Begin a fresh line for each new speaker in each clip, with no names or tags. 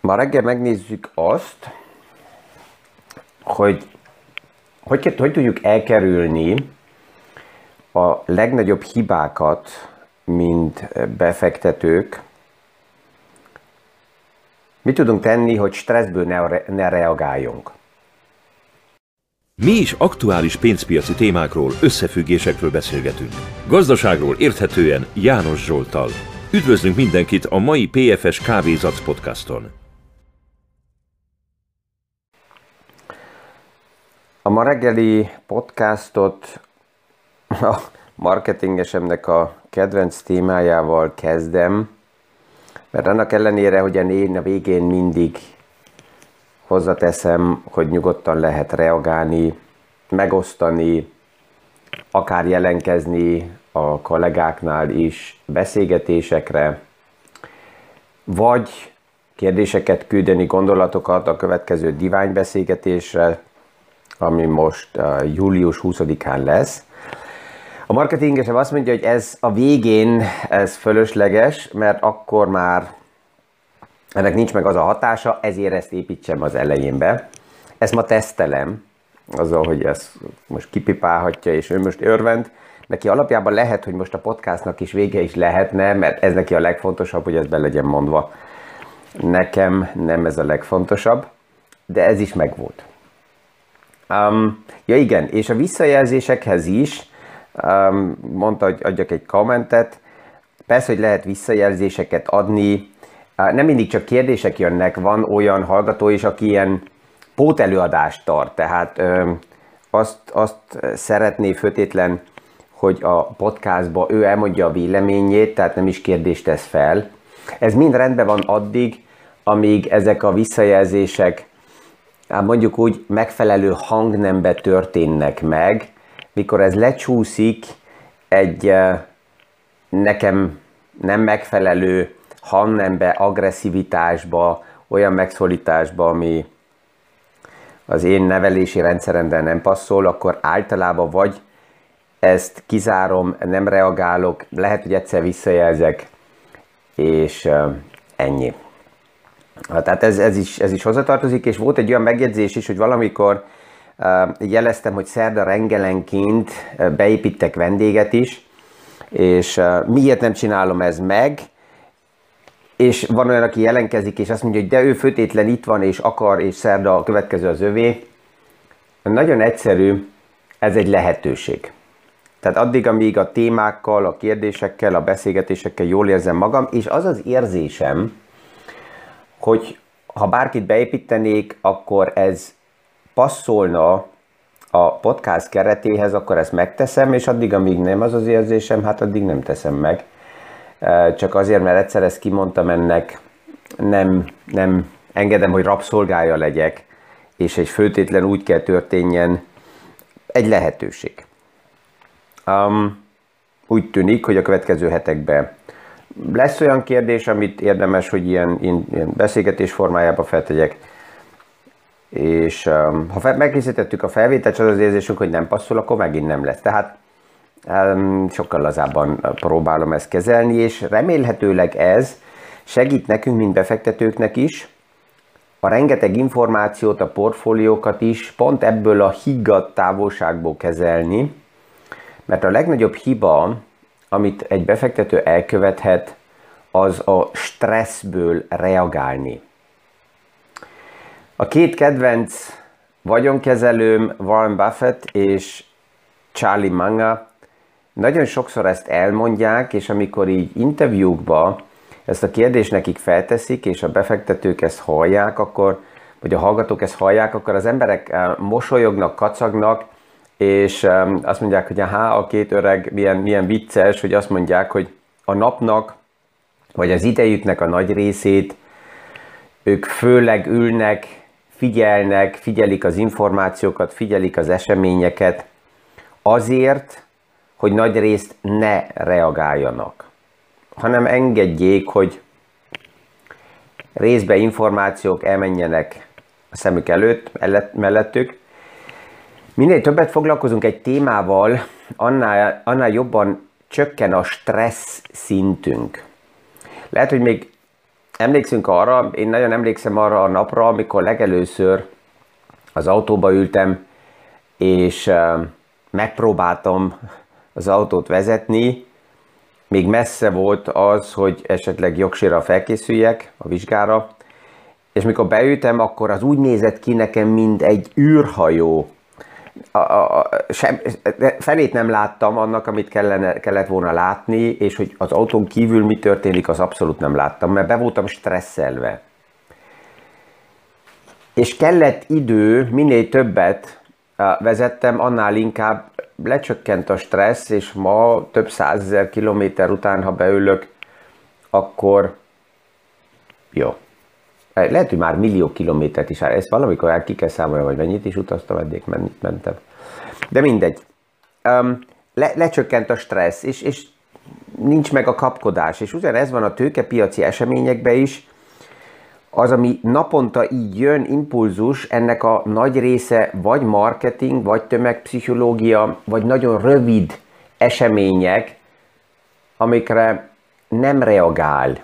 Ma reggel megnézzük azt, hogy hogy, hogy tudjuk elkerülni a legnagyobb hibákat, mint befektetők. Mit tudunk tenni, hogy stresszből ne, ne reagáljunk?
Mi is aktuális pénzpiaci témákról, összefüggésekről beszélgetünk. Gazdaságról érthetően János Zsoltal. Üdvözlünk mindenkit a mai PFS Kávézac podcaston.
A ma reggeli podcastot a marketingesemnek a kedvenc témájával kezdem, mert annak ellenére, hogy én a végén mindig hozzateszem, hogy nyugodtan lehet reagálni, megosztani, akár jelenkezni a kollégáknál is beszélgetésekre, vagy kérdéseket küldeni, gondolatokat a következő diványbeszélgetésre, ami most uh, július 20-án lesz. A marketingesem azt mondja, hogy ez a végén ez fölösleges, mert akkor már ennek nincs meg az a hatása, ezért ezt építsem az elején be. Ezt ma tesztelem, azzal, hogy ezt most kipipálhatja, és ő most örvend. Neki alapjában lehet, hogy most a podcastnak is vége is lehetne, mert ez neki a legfontosabb, hogy ez be legyen mondva. Nekem nem ez a legfontosabb, de ez is megvolt. Um, ja igen, és a visszajelzésekhez is um, mondta, hogy adjak egy kommentet. Persze, hogy lehet visszajelzéseket adni, nem mindig csak kérdések jönnek, van olyan hallgató is, aki ilyen pótelőadást tart, tehát ö, azt, azt szeretné főtétlen, hogy a podcastba ő elmondja a véleményét, tehát nem is kérdést tesz fel. Ez mind rendben van addig, amíg ezek a visszajelzések hát mondjuk úgy megfelelő hangnembe történnek meg, mikor ez lecsúszik egy nekem nem megfelelő hangnembe, agresszivitásba, olyan megszólításba, ami az én nevelési rendszeremben nem passzol, akkor általában vagy ezt kizárom, nem reagálok, lehet, hogy egyszer visszajelzek, és ennyi. Tehát ez, ez, is, ez is hozzatartozik, és volt egy olyan megjegyzés is, hogy valamikor jeleztem, hogy szerda rengelenként beépítek vendéget is, és miért nem csinálom ez meg, és van olyan, aki jelenkezik, és azt mondja, hogy de ő főtétlen itt van, és akar, és szerda a következő az övé. Nagyon egyszerű, ez egy lehetőség. Tehát addig, amíg a témákkal, a kérdésekkel, a beszélgetésekkel jól érzem magam, és az az érzésem, hogy ha bárkit beépítenék, akkor ez passzolna a podcast keretéhez, akkor ezt megteszem, és addig, amíg nem az az érzésem, hát addig nem teszem meg csak azért, mert egyszer ezt kimondtam ennek, nem, nem engedem, hogy rabszolgája legyek, és egy főtétlen úgy kell történjen, egy lehetőség. Um, úgy tűnik, hogy a következő hetekben lesz olyan kérdés, amit érdemes, hogy ilyen, ilyen, ilyen beszélgetés formájában feltegyek, és um, ha megkészítettük a felvételt, az az érzésünk, hogy nem passzol, akkor megint nem lesz. Tehát sokkal lazábban próbálom ezt kezelni, és remélhetőleg ez segít nekünk, mint befektetőknek is, a rengeteg információt, a portfóliókat is pont ebből a higgadt távolságból kezelni, mert a legnagyobb hiba, amit egy befektető elkövethet, az a stresszből reagálni. A két kedvenc vagyonkezelőm Warren Buffett és Charlie Manga nagyon sokszor ezt elmondják, és amikor így interjúkba ezt a kérdést nekik felteszik, és a befektetők ezt hallják, akkor, vagy a hallgatók ezt hallják, akkor az emberek eh, mosolyognak, kacagnak, és azt mondják, hogy aha, a két öreg milyen, milyen vicces, hogy azt mondják, hogy a napnak, vagy az idejüknek a nagy részét ők főleg ülnek, figyelnek, figyelik az információkat, figyelik az eseményeket, azért, hogy nagy részt ne reagáljanak, hanem engedjék, hogy részbe információk elmenjenek a szemük előtt, mellettük. Minél többet foglalkozunk egy témával, annál, annál jobban csökken a stressz szintünk. Lehet, hogy még emlékszünk arra, én nagyon emlékszem arra a napra, amikor legelőször az autóba ültem, és megpróbáltam az autót vezetni, még messze volt az, hogy esetleg jogsira felkészüljek a vizsgára, és mikor beültem, akkor az úgy nézett ki nekem, mint egy űrhajó. A, a, sem, felét nem láttam annak, amit kellene, kellett volna látni, és hogy az autón kívül mi történik, az abszolút nem láttam, mert be voltam stresszelve. És kellett idő, minél többet vezettem, annál inkább lecsökkent a stressz, és ma több százezer kilométer után, ha beülök, akkor jó. Lehet, hogy már millió kilométert is áll. Ezt valamikor el ki kell számolni, vagy mennyit is utaztam, eddig mennyit mentem. De mindegy. Um, le, lecsökkent a stressz, és, és nincs meg a kapkodás. És ugyanez van a tőkepiaci eseményekben is, az, ami naponta így jön, impulzus, ennek a nagy része vagy marketing, vagy tömegpszichológia, vagy nagyon rövid események, amikre nem reagál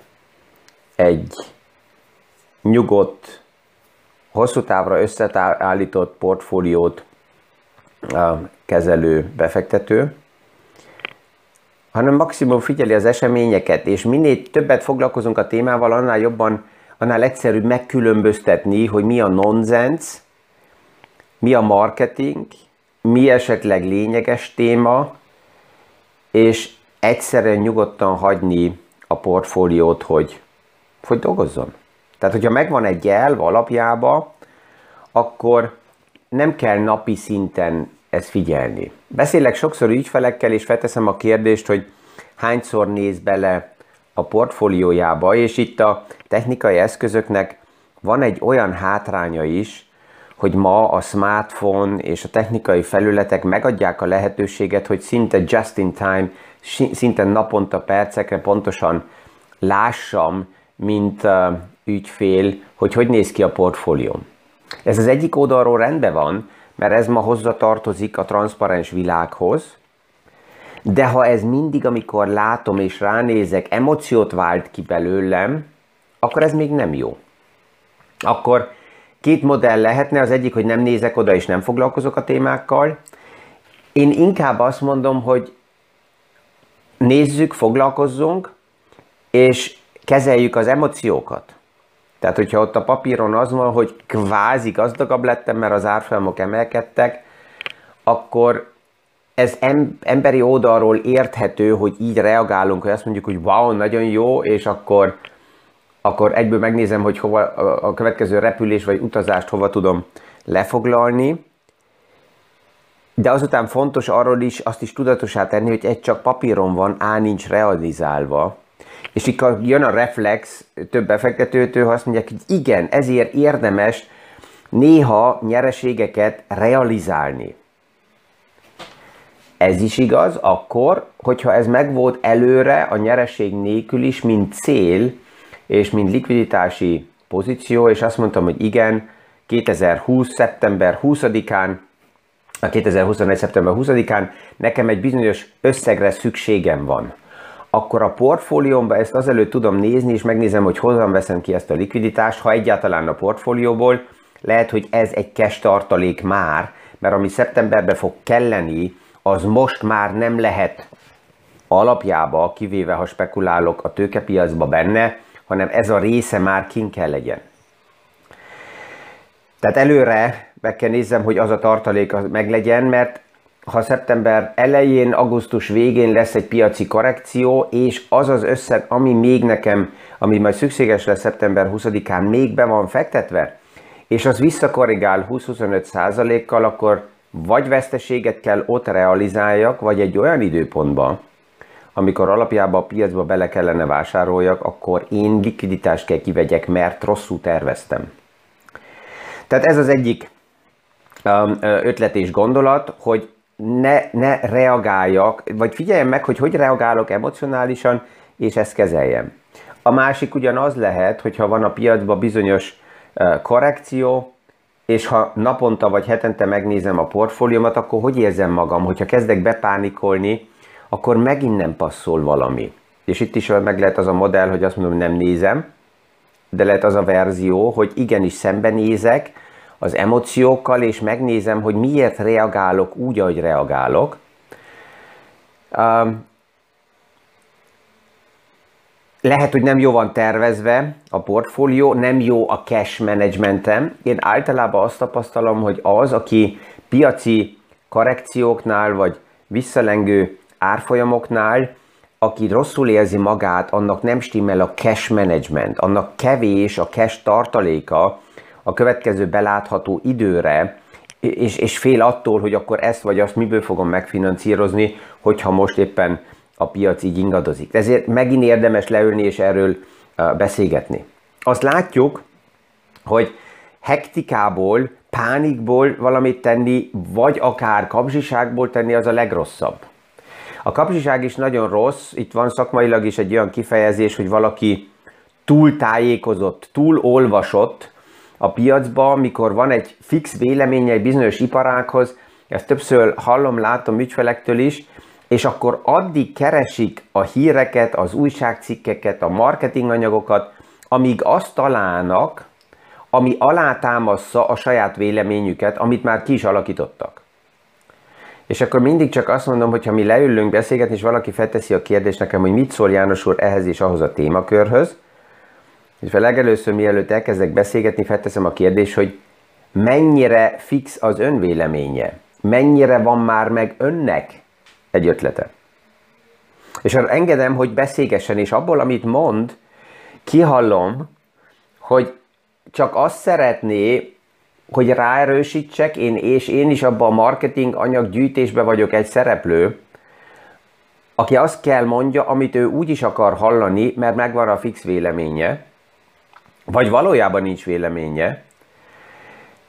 egy nyugodt, hosszú távra összeállított portfóliót kezelő befektető, hanem maximum figyeli az eseményeket, és minél többet foglalkozunk a témával, annál jobban annál egyszerűbb megkülönböztetni, hogy mi a nonsens, mi a marketing, mi esetleg lényeges téma, és egyszerűen nyugodtan hagyni a portfóliót, hogy, hogy dolgozzon. Tehát, hogyha megvan egy elv alapjába, akkor nem kell napi szinten ezt figyelni. Beszélek sokszor ügyfelekkel, és felteszem a kérdést, hogy hányszor néz bele a portfóliójába, és itt a technikai eszközöknek van egy olyan hátránya is, hogy ma a smartphone és a technikai felületek megadják a lehetőséget, hogy szinte just in time, szinte naponta percekre pontosan lássam, mint ügyfél, hogy hogy néz ki a portfólióm. Ez az egyik oldalról rendben van, mert ez ma hozzatartozik a transzparens világhoz, de ha ez mindig, amikor látom és ránézek, emóciót vált ki belőlem, akkor ez még nem jó. Akkor két modell lehetne, az egyik, hogy nem nézek oda és nem foglalkozok a témákkal. Én inkább azt mondom, hogy nézzük, foglalkozzunk, és kezeljük az emóciókat. Tehát, hogyha ott a papíron az van, hogy kvázi gazdagabb lettem, mert az árfolyamok emelkedtek, akkor ez emberi oldalról érthető, hogy így reagálunk, hogy azt mondjuk, hogy wow, nagyon jó, és akkor, akkor egyből megnézem, hogy hova a következő repülés vagy utazást hova tudom lefoglalni. De azután fontos arról is azt is tudatosá tenni, hogy egy csak papíron van, á nincs realizálva. És itt jön a reflex több befektetőtől, ha azt mondják, hogy igen, ezért érdemes néha nyereségeket realizálni. Ez is igaz akkor, hogyha ez megvolt előre a nyereség nélkül is, mint cél, és mint likviditási pozíció, és azt mondtam, hogy igen, 2020. szeptember 20-án, a 2021. szeptember 20-án nekem egy bizonyos összegre szükségem van. Akkor a portfóliómba ezt azelőtt tudom nézni, és megnézem, hogy hogyan veszem ki ezt a likviditást, ha egyáltalán a portfólióból. Lehet, hogy ez egy cash tartalék már, mert ami szeptemberben fog kelleni, az most már nem lehet alapjába, kivéve ha spekulálok a tőkepiacba benne, hanem ez a része már kin kell legyen. Tehát előre meg kell nézzem, hogy az a tartalék meglegyen, mert ha szeptember elején, augusztus végén lesz egy piaci korrekció, és az az összeg, ami még nekem, ami majd szükséges lesz szeptember 20-án, még be van fektetve, és az visszakorrigál 20-25 százalékkal, akkor vagy veszteséget kell ott realizáljak, vagy egy olyan időpontban, amikor alapjában a piacba bele kellene vásároljak, akkor én likviditást kell kivegyek, mert rosszul terveztem. Tehát ez az egyik um, ötlet és gondolat, hogy ne, ne reagáljak, vagy figyeljem meg, hogy hogy reagálok emocionálisan, és ezt kezeljem. A másik ugyanaz lehet, hogyha van a piacban bizonyos korrekció, és ha naponta vagy hetente megnézem a portfóliómat, akkor hogy érzem magam, hogyha kezdek bepánikolni, akkor megint nem passzol valami. És itt is meg lehet az a modell, hogy azt mondom, nem nézem, de lehet az a verzió, hogy igenis szembenézek az emóciókkal, és megnézem, hogy miért reagálok úgy, ahogy reagálok. Lehet, hogy nem jó van tervezve a portfólió, nem jó a cash managementem. Én általában azt tapasztalom, hogy az, aki piaci korrekcióknál, vagy visszalengő árfolyamoknál, aki rosszul érzi magát, annak nem stimmel a cash management, annak kevés a cash tartaléka a következő belátható időre, és, és fél attól, hogy akkor ezt vagy azt miből fogom megfinanszírozni, hogyha most éppen a piac így ingadozik. Ezért megint érdemes leülni és erről beszélgetni. Azt látjuk, hogy hektikából, pánikból valamit tenni, vagy akár kapzsiságból tenni, az a legrosszabb. A kapzsiság is nagyon rossz, itt van szakmailag is egy olyan kifejezés, hogy valaki túl tájékozott, túl olvasott a piacba, mikor van egy fix véleménye egy bizonyos iparághoz, ezt többször hallom, látom ügyfelektől is, és akkor addig keresik a híreket, az újságcikkeket, a marketinganyagokat, amíg azt találnak, ami alátámaszza a saját véleményüket, amit már ki is alakítottak. És akkor mindig csak azt mondom, hogy ha mi leülünk beszélgetni, és valaki felteszi a kérdést nekem, hogy mit szól János úr ehhez és ahhoz a témakörhöz, és fel legelőször, mielőtt elkezdek beszélgetni, felteszem a kérdést, hogy mennyire fix az önvéleménye, mennyire van már meg önnek egy ötlete. És arra engedem, hogy beszélgessen, és abból, amit mond, kihallom, hogy csak azt szeretné, hogy ráerősítsek, én, és én is abban a marketing anyaggyűjtésben vagyok egy szereplő, aki azt kell mondja, amit ő úgy is akar hallani, mert megvan a fix véleménye, vagy valójában nincs véleménye,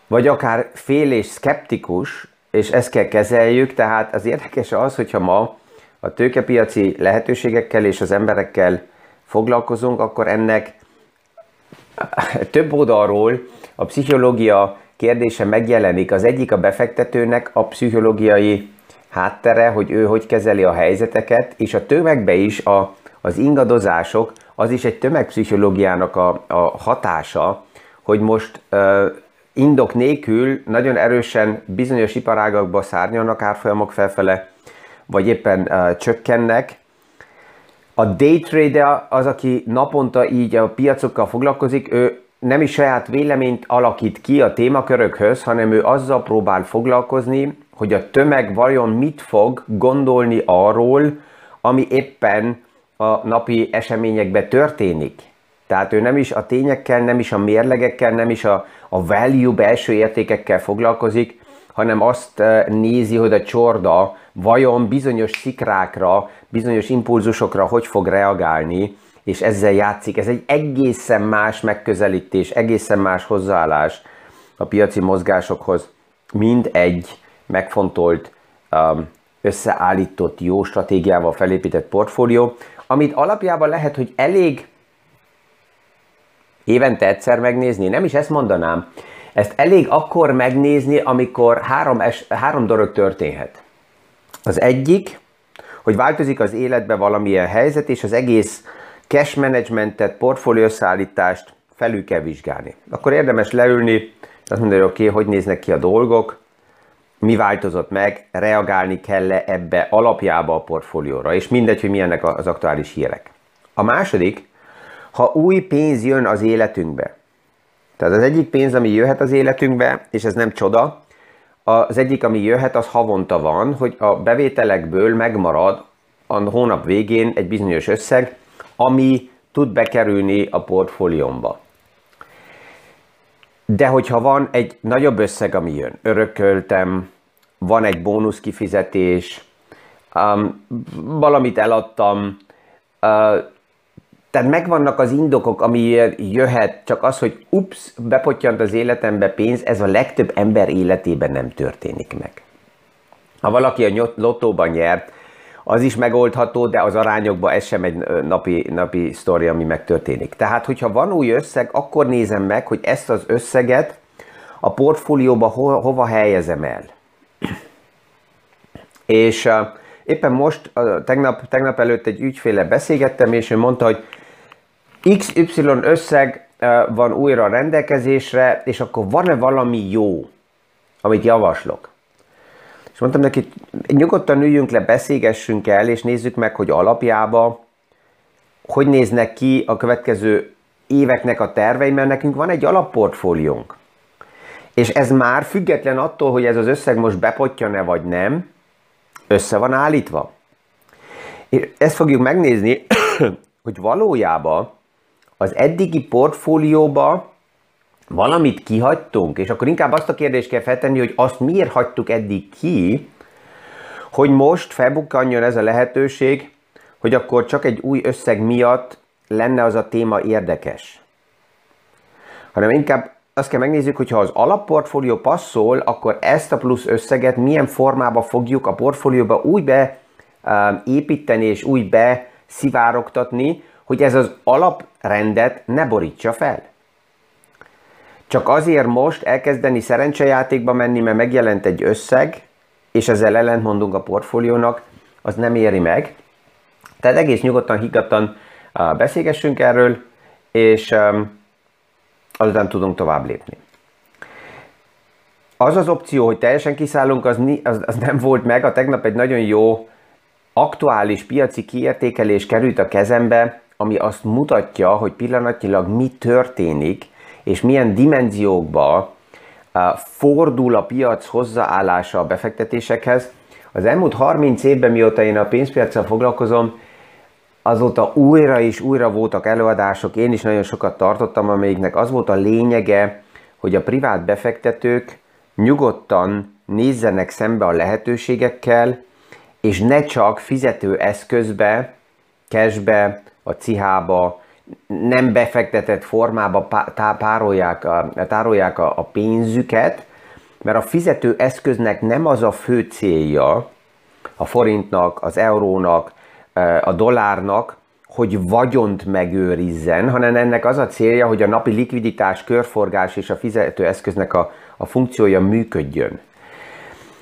vagy akár fél és szkeptikus, és ezt kell kezeljük, tehát az érdekes az, hogyha ma a tőkepiaci lehetőségekkel és az emberekkel foglalkozunk, akkor ennek több oldalról a pszichológia kérdése megjelenik. Az egyik a befektetőnek a pszichológiai háttere, hogy ő hogy kezeli a helyzeteket, és a tömegbe is a, az ingadozások, az is egy tömegpszichológiának a, a hatása, hogy most uh, indok nélkül nagyon erősen bizonyos iparágakba szárnyalnak árfolyamok felfele, vagy éppen uh, csökkennek. A day trader az, aki naponta így a piacokkal foglalkozik, ő nem is saját véleményt alakít ki a témakörökhöz, hanem ő azzal próbál foglalkozni, hogy a tömeg vajon mit fog gondolni arról, ami éppen a napi eseményekben történik. Tehát ő nem is a tényekkel, nem is a mérlegekkel, nem is a, a value belső értékekkel foglalkozik, hanem azt eh, nézi, hogy a csorda vajon bizonyos szikrákra, bizonyos impulzusokra hogy fog reagálni, és ezzel játszik. Ez egy egészen más megközelítés, egészen más hozzáállás a piaci mozgásokhoz, mind egy megfontolt, um, összeállított, jó stratégiával felépített portfólió, amit alapjában lehet, hogy elég évente egyszer megnézni, nem is ezt mondanám, ezt elég akkor megnézni, amikor három, es, három dolog történhet. Az egyik, hogy változik az életbe valamilyen helyzet, és az egész cash managementet, portfóliószállítást felül kell vizsgálni. Akkor érdemes leülni, azt mondani, hogy oké, okay, hogy néznek ki a dolgok, mi változott meg, reagálni kell-e ebbe alapjába a portfólióra, és mindegy, hogy milyenek az aktuális hírek. A második, ha új pénz jön az életünkbe, tehát az egyik pénz, ami jöhet az életünkbe, és ez nem csoda, az egyik, ami jöhet, az havonta van, hogy a bevételekből megmarad a hónap végén egy bizonyos összeg, ami tud bekerülni a portfóliómba. De hogyha van egy nagyobb összeg, ami jön, örököltem, van egy bónusz kifizetés, um, valamit eladtam, uh, tehát megvannak az indokok, ami jöhet, csak az, hogy ups, bepottyant az életembe pénz, ez a legtöbb ember életében nem történik meg. Ha valaki a lottóban nyert, az is megoldható, de az arányokban ez sem egy napi, napi sztori, ami megtörténik. Tehát, hogyha van új összeg, akkor nézem meg, hogy ezt az összeget a portfólióba ho, hova helyezem el. És éppen most, tegnap, tegnap előtt egy ügyféle beszélgettem, és ő mondta, hogy XY összeg van újra rendelkezésre, és akkor van-e valami jó, amit javaslok? És mondtam neki, nyugodtan üljünk le, beszélgessünk el, és nézzük meg, hogy alapjába hogy néznek ki a következő éveknek a tervei, mert nekünk van egy alapportfóliónk. És ez már független attól, hogy ez az összeg most bepottyan-e vagy nem, össze van állítva. És ezt fogjuk megnézni, hogy valójában az eddigi portfólióba valamit kihagytunk, és akkor inkább azt a kérdést kell feltenni, hogy azt miért hagytuk eddig ki, hogy most felbukkanjon ez a lehetőség, hogy akkor csak egy új összeg miatt lenne az a téma érdekes. Hanem inkább azt kell megnézzük, hogy ha az alapportfólió passzol, akkor ezt a plusz összeget milyen formába fogjuk a portfólióba úgy beépíteni és úgy beszivárogtatni, hogy ez az alaprendet ne borítsa fel. Csak azért most elkezdeni szerencsejátékba menni, mert megjelent egy összeg, és ezzel ellentmondunk a portfóliónak, az nem éri meg. Tehát egész nyugodtan, higgadtan beszélgessünk erről, és azután tudunk tovább lépni. Az az opció, hogy teljesen kiszállunk, az, az, az nem volt meg. A tegnap egy nagyon jó aktuális piaci kiértékelés került a kezembe, ami azt mutatja, hogy pillanatnyilag mi történik, és milyen dimenziókba fordul a piac hozzáállása a befektetésekhez. Az elmúlt 30 évben, mióta én a pénzpiacsal foglalkozom, azóta újra és újra voltak előadások, én is nagyon sokat tartottam, amelyiknek az volt a lényege, hogy a privát befektetők nyugodtan nézzenek szembe a lehetőségekkel, és ne csak fizető eszközbe, cashbe, a cihába, nem befektetett formába párolják, a, tárolják a, pénzüket, mert a fizető eszköznek nem az a fő célja, a forintnak, az eurónak, a dollárnak, hogy vagyont megőrizzen, hanem ennek az a célja, hogy a napi likviditás, körforgás és a fizetőeszköznek a, a funkciója működjön.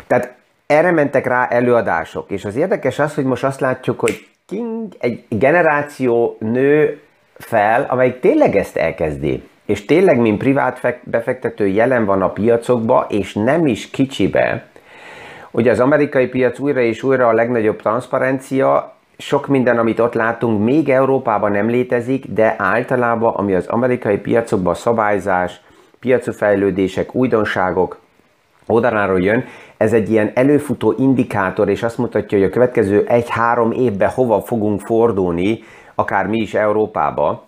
Tehát erre mentek rá előadások, és az érdekes az, hogy most azt látjuk, hogy King egy generáció nő fel, amely tényleg ezt elkezdi. És tényleg, mint privát befektető jelen van a piacokba, és nem is kicsibe. Ugye az amerikai piac újra és újra a legnagyobb transzparencia, sok minden, amit ott látunk, még Európában nem létezik, de általában, ami az amerikai piacokban szabályzás, piaci fejlődések, újdonságok oldaláról jön, ez egy ilyen előfutó indikátor, és azt mutatja, hogy a következő egy-három évben hova fogunk fordulni, akár mi is Európába.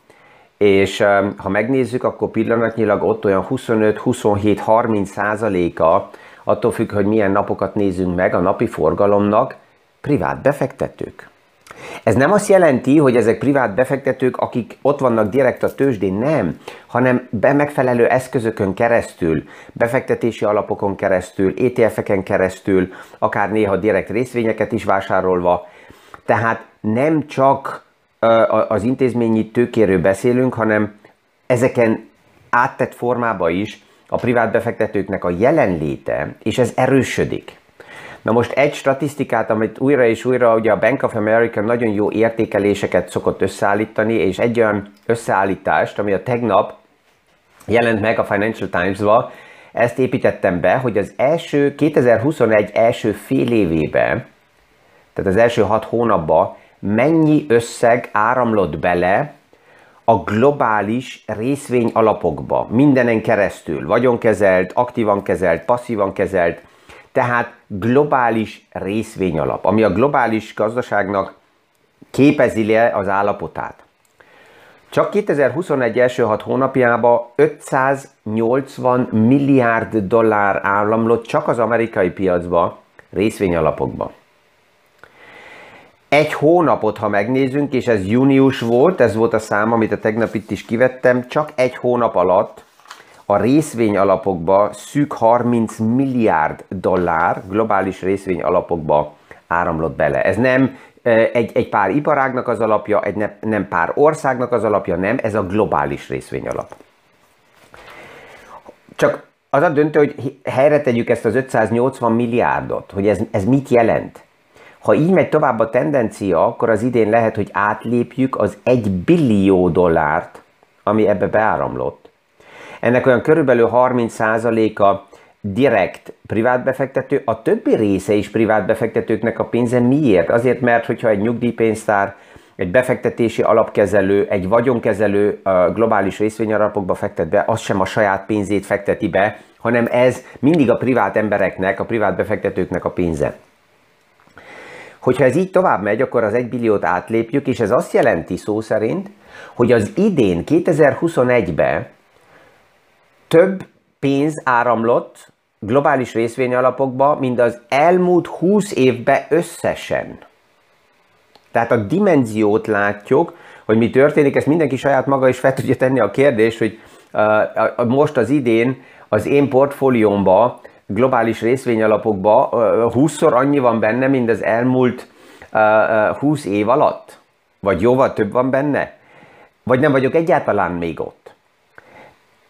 És ha megnézzük, akkor pillanatnyilag ott olyan 25-27-30 százaléka, attól függ, hogy milyen napokat nézünk meg a napi forgalomnak, privát befektetők. Ez nem azt jelenti, hogy ezek privát befektetők, akik ott vannak direkt a tőzsdén, nem, hanem be megfelelő eszközökön keresztül, befektetési alapokon keresztül, ETF-eken keresztül, akár néha direkt részvényeket is vásárolva. Tehát nem csak az intézményi tőkéről beszélünk, hanem ezeken áttett formába is a privát befektetőknek a jelenléte, és ez erősödik. Na most egy statisztikát, amit újra és újra ugye a Bank of America nagyon jó értékeléseket szokott összeállítani, és egy olyan összeállítást, ami a tegnap jelent meg a Financial Times-ba, ezt építettem be, hogy az első 2021 első fél évében, tehát az első hat hónapban mennyi összeg áramlott bele a globális részvény alapokba, mindenen keresztül, vagyonkezelt, aktívan kezelt, passzívan kezelt, tehát globális részvényalap, ami a globális gazdaságnak képezi le az állapotát. Csak 2021 első hat hónapjában 580 milliárd dollár államlott csak az amerikai piacba, részvényalapokba. Egy hónapot, ha megnézzünk, és ez június volt, ez volt a szám, amit a tegnap itt is kivettem, csak egy hónap alatt a részvény alapokba szűk 30 milliárd dollár globális részvény alapokba áramlott bele. Ez nem egy, egy pár iparágnak az alapja, egy ne, nem pár országnak az alapja, nem, ez a globális részvény alap. Csak az a döntő, hogy helyre tegyük ezt az 580 milliárdot, hogy ez, ez mit jelent. Ha így megy tovább a tendencia, akkor az idén lehet, hogy átlépjük az 1 billió dollárt, ami ebbe beáramlott, ennek olyan körülbelül 30%-a direkt privát befektető, a többi része is privát befektetőknek a pénze. Miért? Azért, mert hogyha egy nyugdíjpénztár, egy befektetési alapkezelő, egy vagyonkezelő globális részvényalapokba fektet be, az sem a saját pénzét fekteti be, hanem ez mindig a privát embereknek, a privát befektetőknek a pénze. Hogyha ez így tovább megy, akkor az 1 billiót átlépjük, és ez azt jelenti szó szerint, hogy az idén, 2021-ben több pénz áramlott globális részvényalapokba, mint az elmúlt 20 évben összesen. Tehát a dimenziót látjuk, hogy mi történik, ezt mindenki saját maga is fel tudja tenni a kérdést, hogy uh, most az idén az én portfóliómba, globális részvényalapokba uh, 20-szor annyi van benne, mint az elmúlt uh, 20 év alatt? Vagy jóval több van benne? Vagy nem vagyok egyáltalán még ott?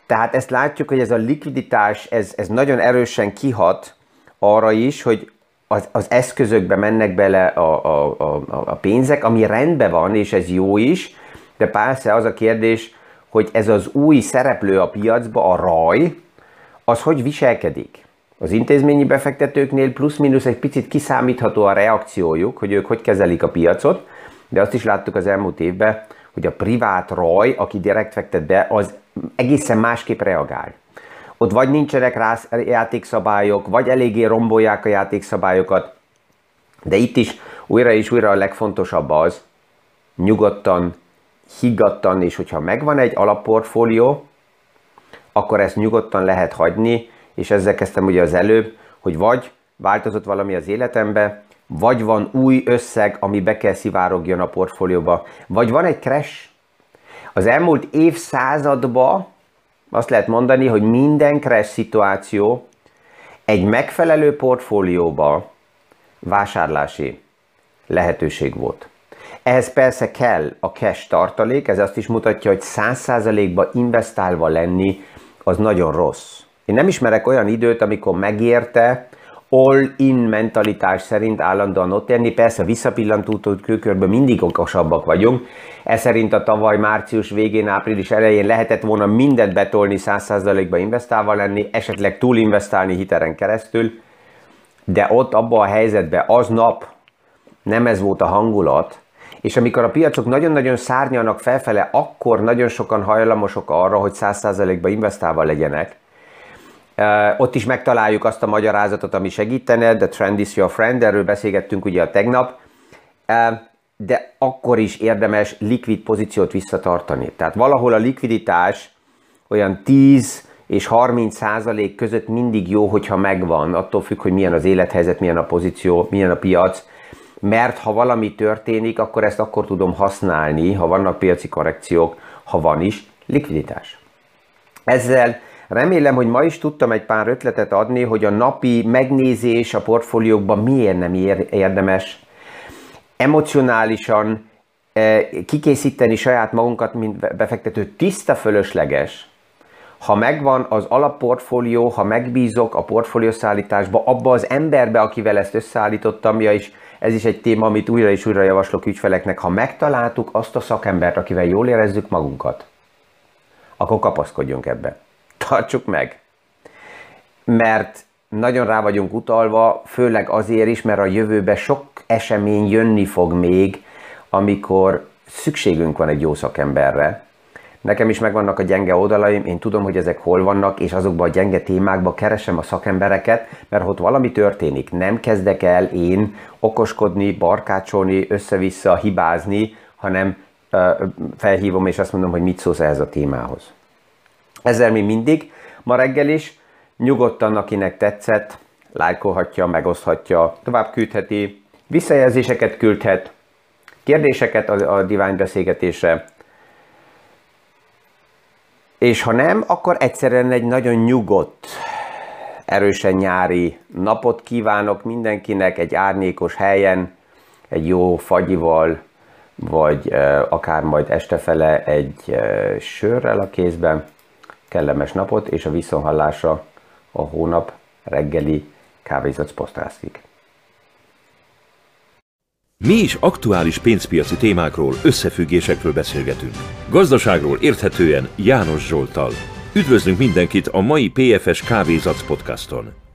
Tehát ezt látjuk, hogy ez a likviditás, ez, ez nagyon erősen kihat arra is, hogy az, az eszközökbe mennek bele a, a, a, a pénzek, ami rendben van, és ez jó is, de persze az a kérdés, hogy ez az új szereplő a piacba, a raj, az hogy viselkedik? Az intézményi befektetőknél plusz-minusz egy picit kiszámítható a reakciójuk, hogy ők hogy kezelik a piacot, de azt is láttuk az elmúlt évben, hogy a privát raj, aki direkt fektet be, az egészen másképp reagál. Ott vagy nincsenek rá játékszabályok, vagy eléggé rombolják a játékszabályokat, de itt is újra és újra a legfontosabb az, nyugodtan, higgadtan, és hogyha megvan egy alapportfólió, akkor ezt nyugodtan lehet hagyni, és ezzel kezdtem ugye az előbb, hogy vagy változott valami az életembe, vagy van új összeg, ami be kell szivárogjon a portfólióba, vagy van egy crash. Az elmúlt évszázadban azt lehet mondani, hogy minden crash szituáció egy megfelelő portfólióba vásárlási lehetőség volt. Ehhez persze kell a cash tartalék, ez azt is mutatja, hogy 100%-ba investálva lenni az nagyon rossz. Én nem ismerek olyan időt, amikor megérte all-in mentalitás szerint állandóan ott tenni. Persze visszapillantó kőkörben mindig okosabbak vagyunk. Ez szerint a tavaly március végén, április elején lehetett volna mindent betolni 100%-ba investálva lenni, esetleg túlinvestálni hiteren keresztül, de ott abban a helyzetben aznap nem ez volt a hangulat, és amikor a piacok nagyon-nagyon szárnyalnak felfele, akkor nagyon sokan hajlamosok arra, hogy 100%-ba investálva legyenek, ott is megtaláljuk azt a magyarázatot, ami segítene, the trend is your friend, erről beszélgettünk ugye a tegnap, de akkor is érdemes likvid pozíciót visszatartani. Tehát valahol a likviditás olyan 10 és 30 százalék között mindig jó, hogyha megvan, attól függ, hogy milyen az élethelyzet, milyen a pozíció, milyen a piac, mert ha valami történik, akkor ezt akkor tudom használni, ha vannak piaci korrekciók, ha van is likviditás. Ezzel Remélem, hogy ma is tudtam egy pár ötletet adni, hogy a napi megnézés a portfóliókban miért nem érdemes. Emocionálisan eh, kikészíteni saját magunkat, mint befektető, tiszta fölösleges. Ha megvan az alapportfólió, ha megbízok a portfóliószállításba, abba az emberbe, akivel ezt összeállítottam, ja is, ez is egy téma, amit újra és újra javaslok ügyfeleknek, ha megtaláltuk azt a szakembert, akivel jól érezzük magunkat, akkor kapaszkodjunk ebbe tartsuk meg. Mert nagyon rá vagyunk utalva, főleg azért is, mert a jövőben sok esemény jönni fog még, amikor szükségünk van egy jó szakemberre. Nekem is megvannak a gyenge oldalaim, én tudom, hogy ezek hol vannak, és azokban a gyenge témákban keresem a szakembereket, mert ott valami történik. Nem kezdek el én okoskodni, barkácsolni, össze-vissza, hibázni, hanem felhívom és azt mondom, hogy mit szólsz ehhez a témához. Ezzel mi mindig, ma reggel is, nyugodtan, akinek tetszett, lájkolhatja, megoszthatja, tovább küldheti, visszajelzéseket küldhet, kérdéseket a, a divány beszélgetésre, és ha nem, akkor egyszerűen egy nagyon nyugodt, erősen nyári napot kívánok mindenkinek egy árnyékos helyen, egy jó fagyival, vagy akár majd estefele egy sörrel a kézben kellemes napot, és a viszonhallásra a hónap reggeli kávézac posztászik.
Mi is aktuális pénzpiaci témákról, összefüggésekről beszélgetünk. Gazdaságról érthetően János Zsoltal. Üdvözlünk mindenkit a mai PFS Kávézac podcaston!